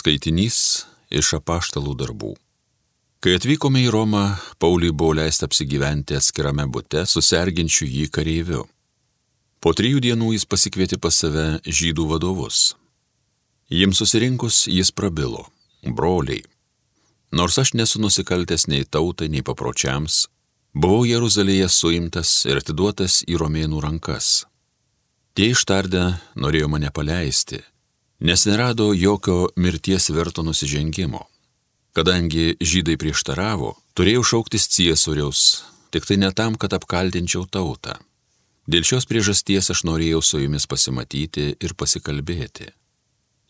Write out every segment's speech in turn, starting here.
Skaitinys iš apaštalų darbų. Kai atvykome į Romą, Pauliui buvo leista apsigyventi atskirame bute su serginčiu jį kareiviu. Po trijų dienų jis pasikvietė pas save žydų vadovus. Jiems susirinkus jis prabilo - broliai. Nors aš nesu nusikaltęs nei tautai, nei papročiams, buvau Jeruzalėje suimtas ir atiduotas į romėnų rankas. Tie ištardę norėjo mane paleisti, nes nerado jokio mirties verto nusižengimo. Kadangi žydai prieštaravo, turėjau šauktis ciesoriaus, tik tai ne tam, kad apkaltinčiau tautą. Dėl šios priežasties aš norėjau su jumis pasimatyti ir pasikalbėti.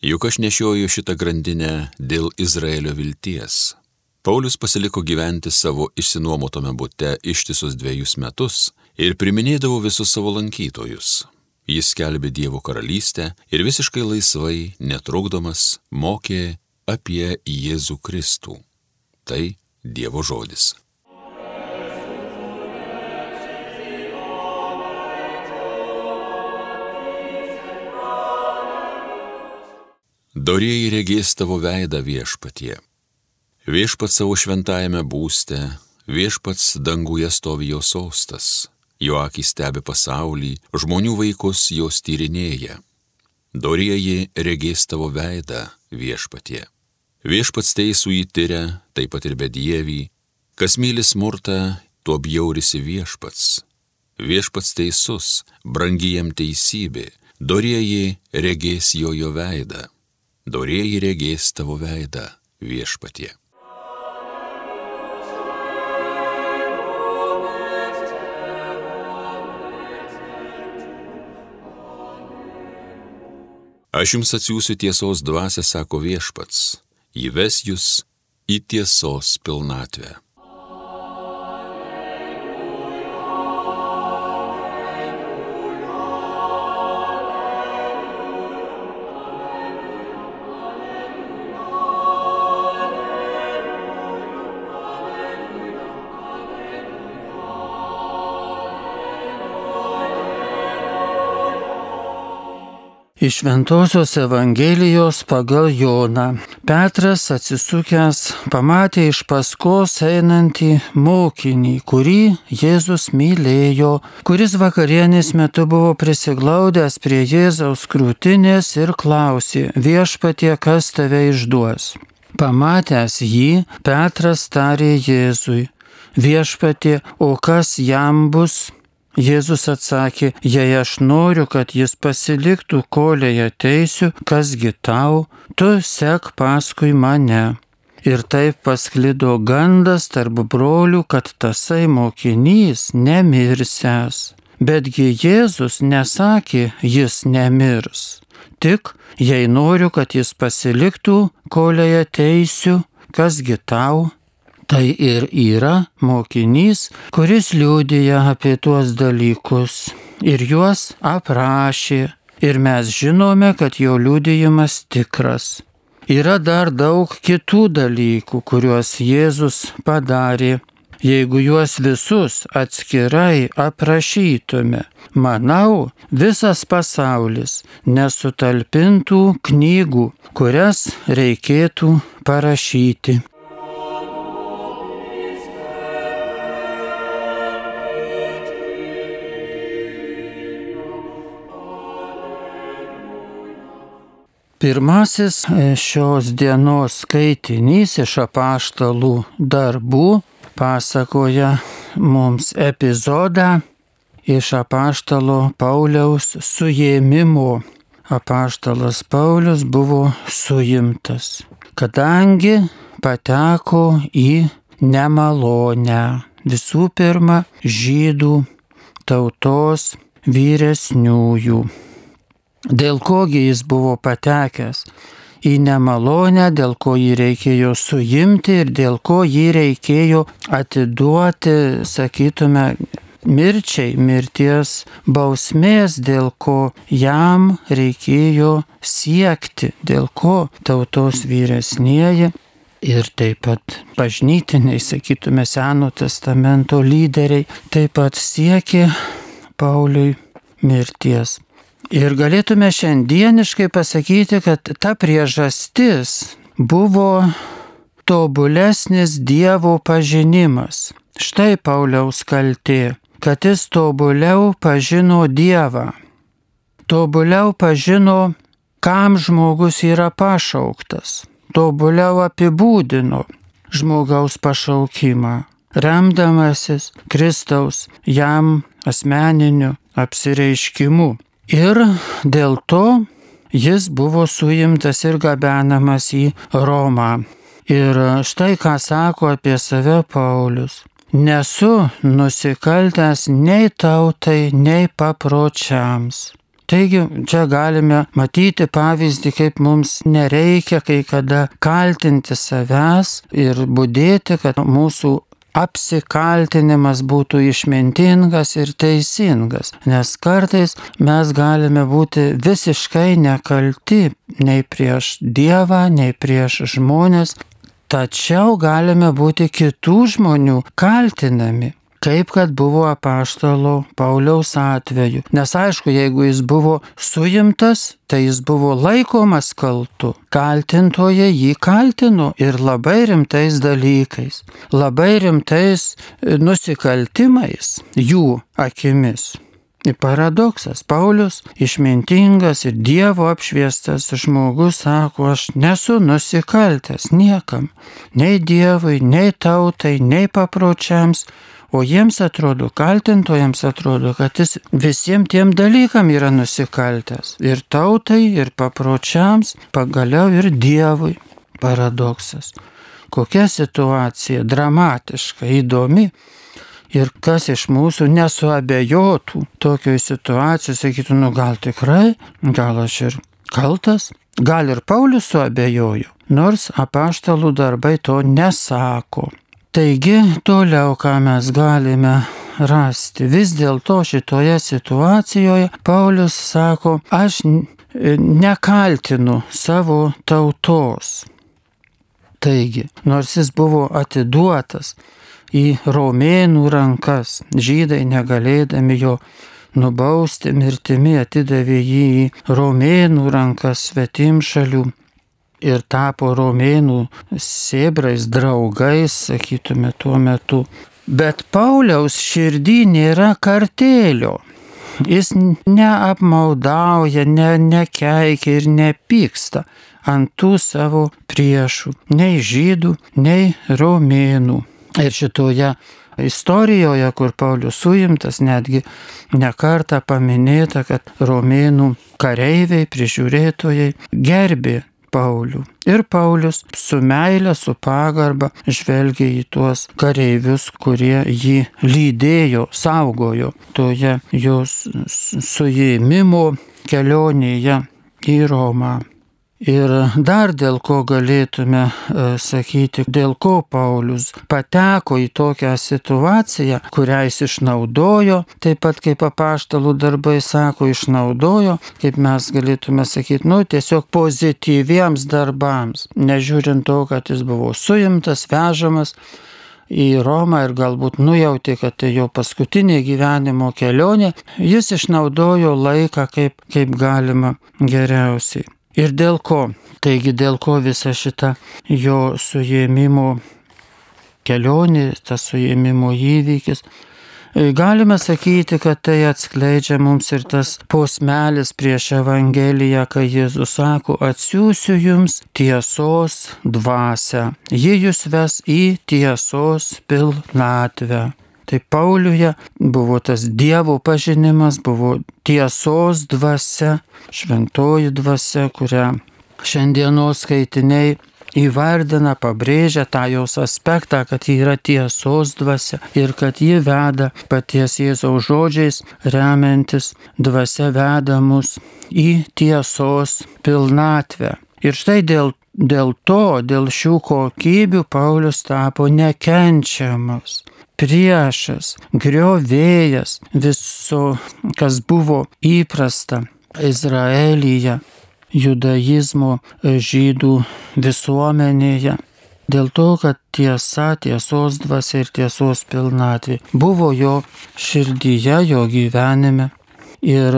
Juk aš nešioju šitą grandinę dėl Izraelio vilties. Paulius pasiliko gyventi savo išsinuomotame bute ištisus dviejus metus ir priminėdavo visus savo lankytojus. Jis skelbė Dievo karalystę ir visiškai laisvai, netrukdomas, mokė apie Jėzų Kristų. Tai Dievo žodis. Dorėjai regės tavo veidą viešpatie. Viešpats savo šventajame būste, viešpats danguje stovi jo sostas jo akis stebi pasaulį, žmonių vaikus jos tyrinėja. Dorieji regės tavo veidą viešpatie. Viešpats teisų įtyria, taip pat ir bedievį, kas myli smurtą, tuo bjaurisi viešpats. Viešpats teisus, brangyjam teisybė, dorieji regės jo jo veidą. Dorieji regės tavo veidą viešpatie. Aš jums atsiųsiu tiesos dvasę, sako viešpats, įves jūs į tiesos pilnatvę. Iš Ventosios Evangelijos pagal Joną. Petras atsisukęs pamatė iš paskos einantį mokinį, kurį Jėzus mylėjo, kuris vakarienės metu buvo prisiglaudęs prie Jėzaus krūtinės ir klausė, viešpatie, kas tave išduos. Pamatęs jį, Petras tarė Jėzui, viešpatie, o kas jam bus? Jėzus atsakė, jei aš noriu, kad jis pasiliktų, kolėje teisiu, kasgi tau, tu sek paskui mane. Ir taip pasklido gandas tarp brolių, kad tasai mokinys nemirsęs. Betgi Jėzus nesakė, jis nemirs. Tik, jei noriu, kad jis pasiliktų, kolėje teisiu, kasgi tau, Tai ir yra mokinys, kuris liūdija apie tuos dalykus ir juos aprašė. Ir mes žinome, kad jo liūdėjimas tikras. Yra dar daug kitų dalykų, kuriuos Jėzus padarė. Jeigu juos visus atskirai aprašytume, manau, visas pasaulis nesutalpintų knygų, kurias reikėtų parašyti. Pirmasis e, šios dienos skaitinys iš apaštalų darbų pasakoja mums epizodą iš apaštalo Pauliaus suėmimo. Apaštalas Paulius buvo suimtas, kadangi pateko į nemalonę. Visų pirma, žydų tautos vyresniųjų dėl kogi jis buvo patekęs į nemalonę, dėl ko jį reikėjo suimti ir dėl ko jį reikėjo atiduoti, sakytume, mirčiai, mirties bausmės, dėl ko jam reikėjo siekti, dėl ko tautos vyresnieji ir taip pat bažnytiniai, sakytume, Seno testamento lyderiai taip pat siekė Pauliui mirties. Ir galėtume šiandieniškai pasakyti, kad ta priežastis, buvo tobulesnis Dievo pažinimas. Štai Pauliaus kaltė, kad jis tobuliau pažino Dievą. Tobuliau pažino, kam žmogus yra pašauktas. Tobuliau apibūdino žmogaus pašaukimą, remdamasis Kristaus jam asmeniniu apsireiškimu. Ir dėl to jis buvo suimtas ir gabenamas į Romą. Ir štai ką sako apie save Paulius. Nesu nusikaltęs nei tautai, nei papročiams. Taigi čia galime matyti pavyzdį, kaip mums nereikia kai kada kaltinti savęs ir būdėti, kad mūsų apsikaltinimas būtų išmintingas ir teisingas, nes kartais mes galime būti visiškai nekalti nei prieš Dievą, nei prieš žmonės, tačiau galime būti kitų žmonių kaltinami kaip kad buvo apaštalo Pauliaus atveju. Nes aišku, jeigu jis buvo suimtas, tai jis buvo laikomas kaltu. Kaltintoje jį kaltino ir labai rimtais dalykais, labai rimtais e, nusikaltimais jų akimis. Ir paradoksas, Paulius, išmintingas ir Dievo apšviestas žmogus, sako, aš nesu nusikaltęs niekam, nei Dievui, nei tautai, nei papročiams, O jiems atrodo, kaltintojams atrodo, kad jis visiems tiem dalykam yra nusikaltęs. Ir tautai, ir papročiams, pagaliau ir Dievui. Paradoksas. Kokia situacija dramatiška, įdomi. Ir kas iš mūsų nesuabejotų tokioje situacijoje, sakytų, nu gal tikrai, gal aš ir kaltas, gal ir Paulius suabejojo, nors apaštalų darbai to nesako. Taigi, toliau, ką mes galime rasti. Vis dėlto šitoje situacijoje Paulius sako, aš nekaltinu savo tautos. Taigi, nors jis buvo atiduotas į romėnų rankas, žydai negalėdami jo nubausti mirtimi atidavė jį į romėnų rankas svetim šalių ir tapo romėnų sėbrais, draugais, sakytume, tuo metu. Bet Pauliaus širdį nėra kartėlio. Jis neapmaudauja, ne, nekeikia ir nepyksta ant tų savo priešų, nei žydų, nei romėnų. Ir šitoje istorijoje, kur Paulius suimtas, netgi nekarta paminėta, kad romėnų kareiviai, prižiūrėtojai gerbė Paulių. Ir Paulius su meile, su pagarba žvelgia į tuos kareivius, kurie jį lydėjo, saugojo toje jos suėmimo kelionėje į Romą. Ir dar dėl ko galėtume e, sakyti, dėl ko Paulius pateko į tokią situaciją, kurią jis išnaudojo, taip pat kaip apaštalų darbai sako, išnaudojo, kaip mes galėtume sakyti, nu tiesiog pozityviems darbams, nežiūrint to, kad jis buvo suimtas, vežamas į Romą ir galbūt nujauti, kad tai jo paskutinė gyvenimo kelionė, jis išnaudojo laiką kaip, kaip galima geriausiai. Ir dėl ko? Taigi dėl ko visa šita jo suėmimo kelionė, tas suėmimo įvykis. E, galime sakyti, kad tai atskleidžia mums ir tas posmelis prieš Evangeliją, kai Jėzus sako, atsiųsiu jums tiesos dvasę. Ji jūs ves į tiesos pilnatvę. Tai Pauliuje buvo tas Dievo pažinimas, buvo tiesos dvasia, šventoji dvasia, kurią šiandienos skaitiniai įvardina, pabrėžia tą jos aspektą, kad ji yra tiesos dvasia ir kad ji veda paties Jėzaus žodžiais remiantis dvasia veda mus į tiesos pilnatvę. Ir štai dėl, dėl to, dėl šių kokybių Paulius tapo nekenčiamas priešas, griovėjas viso, kas buvo įprasta Izraelyje, judaizmo žydų visuomenėje. Dėl to, kad tiesa, tiesos dvasia ir tiesos pilnatvė buvo jo širdyje, jo gyvenime. Ir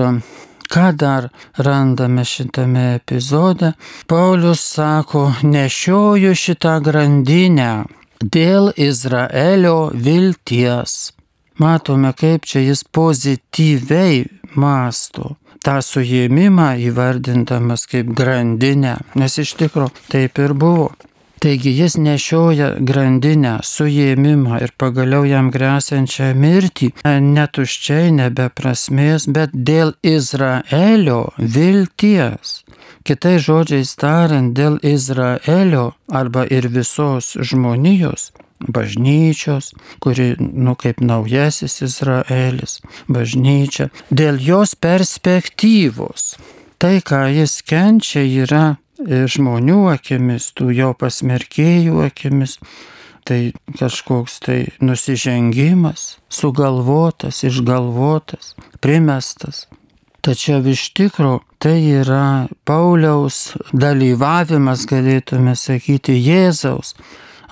Ką dar randame šitame epizode? Paulius sako, nešioju šitą grandinę dėl Izraelio vilties. Matome, kaip čia jis pozityviai masto tą suėmimą įvardintamas kaip grandinę, nes iš tikrųjų taip ir buvo. Taigi jis nešioja grandinę, suėmimą ir pagaliau jam grėsiančią mirtį, netuščiai, nebe prasmės, bet dėl Izraelio vilties. Kitai žodžiais tariant, dėl Izraelio arba ir visos žmonijos bažnyčios, kuri, nu, kaip naujasis Izraelis, bažnyčia, dėl jos perspektyvos. Tai, ką jis kenčia, yra e, žmonių akimis, tų jo pasmerkėjų akimis, tai kažkoks tai nusižengimas, sugalvotas, išgalvotas, primestas. Tačiau iš tikrųjų tai yra Pauliaus dalyvavimas, galėtume sakyti, Jėzaus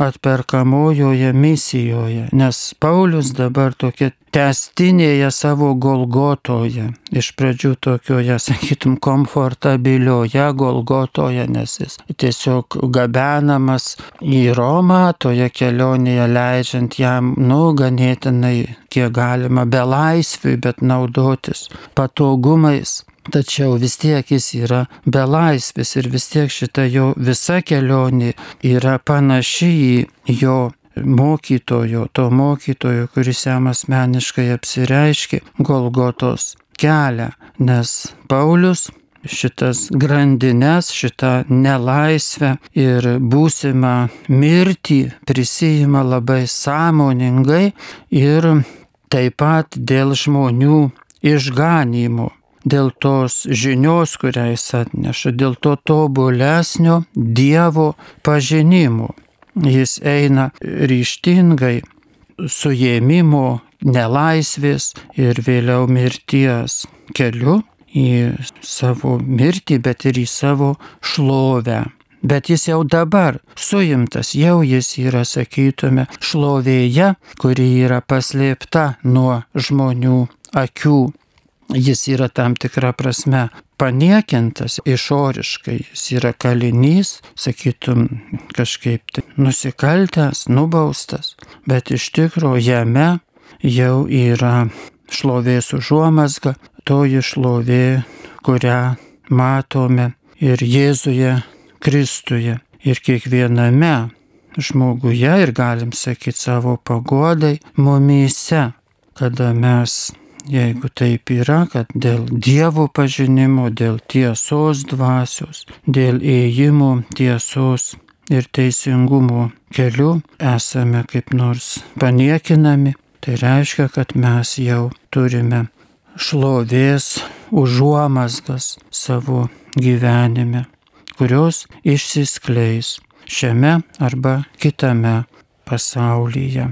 atperkamojoje misijoje, nes Paulius dabar tokia testinėje savo Golgotoje, iš pradžių tokioje, sakytum, komfortabilioje Golgotoje, nes jis tiesiog gabenamas į Romą, toje kelionėje leidžiant jam, nu, ganėtinai, kiek galima, be laisvių, bet naudotis patogumais. Tačiau vis tiek jis yra belaisvis ir vis tiek šita jo visa kelionė yra panaši į jo mokytojo, to mokytojo, kuris jam asmeniškai apsireiškė Golgotos kelią, nes Paulius šitas grandines, šitą nelaisvę ir būsimą mirtį prisijima labai sąmoningai ir taip pat dėl žmonių išganimo dėl tos žinios, kurią jis atneša, dėl to tobulesnio Dievo pažinimo. Jis eina ryštingai suėmimo, nelaisvės ir vėliau mirties keliu į savo mirtį, bet ir į savo šlovę. Bet jis jau dabar suimtas, jau jis yra, sakytume, šlovėje, kuri yra paslėpta nuo žmonių akių jis yra tam tikra prasme paniekintas išoriškai, jis yra kalinys, sakytum, kažkaip tai nusikaltęs, nubaustas, bet iš tikrųjų jame jau yra šlovės užuomasga, toji šlovė, kurią matome ir Jėzuje Kristuje, ir kiekviename žmoguje, ir galim sakyti savo pagodai, mumyse, kada mes Jeigu taip yra, kad dėl Dievo pažinimo, dėl tiesos dvasios, dėl ėjimo tiesos ir teisingumo keliu esame kaip nors paniekinami, tai reiškia, kad mes jau turime šlovės užuomasgas savo gyvenime, kurios išsiskleis šiame arba kitame pasaulyje.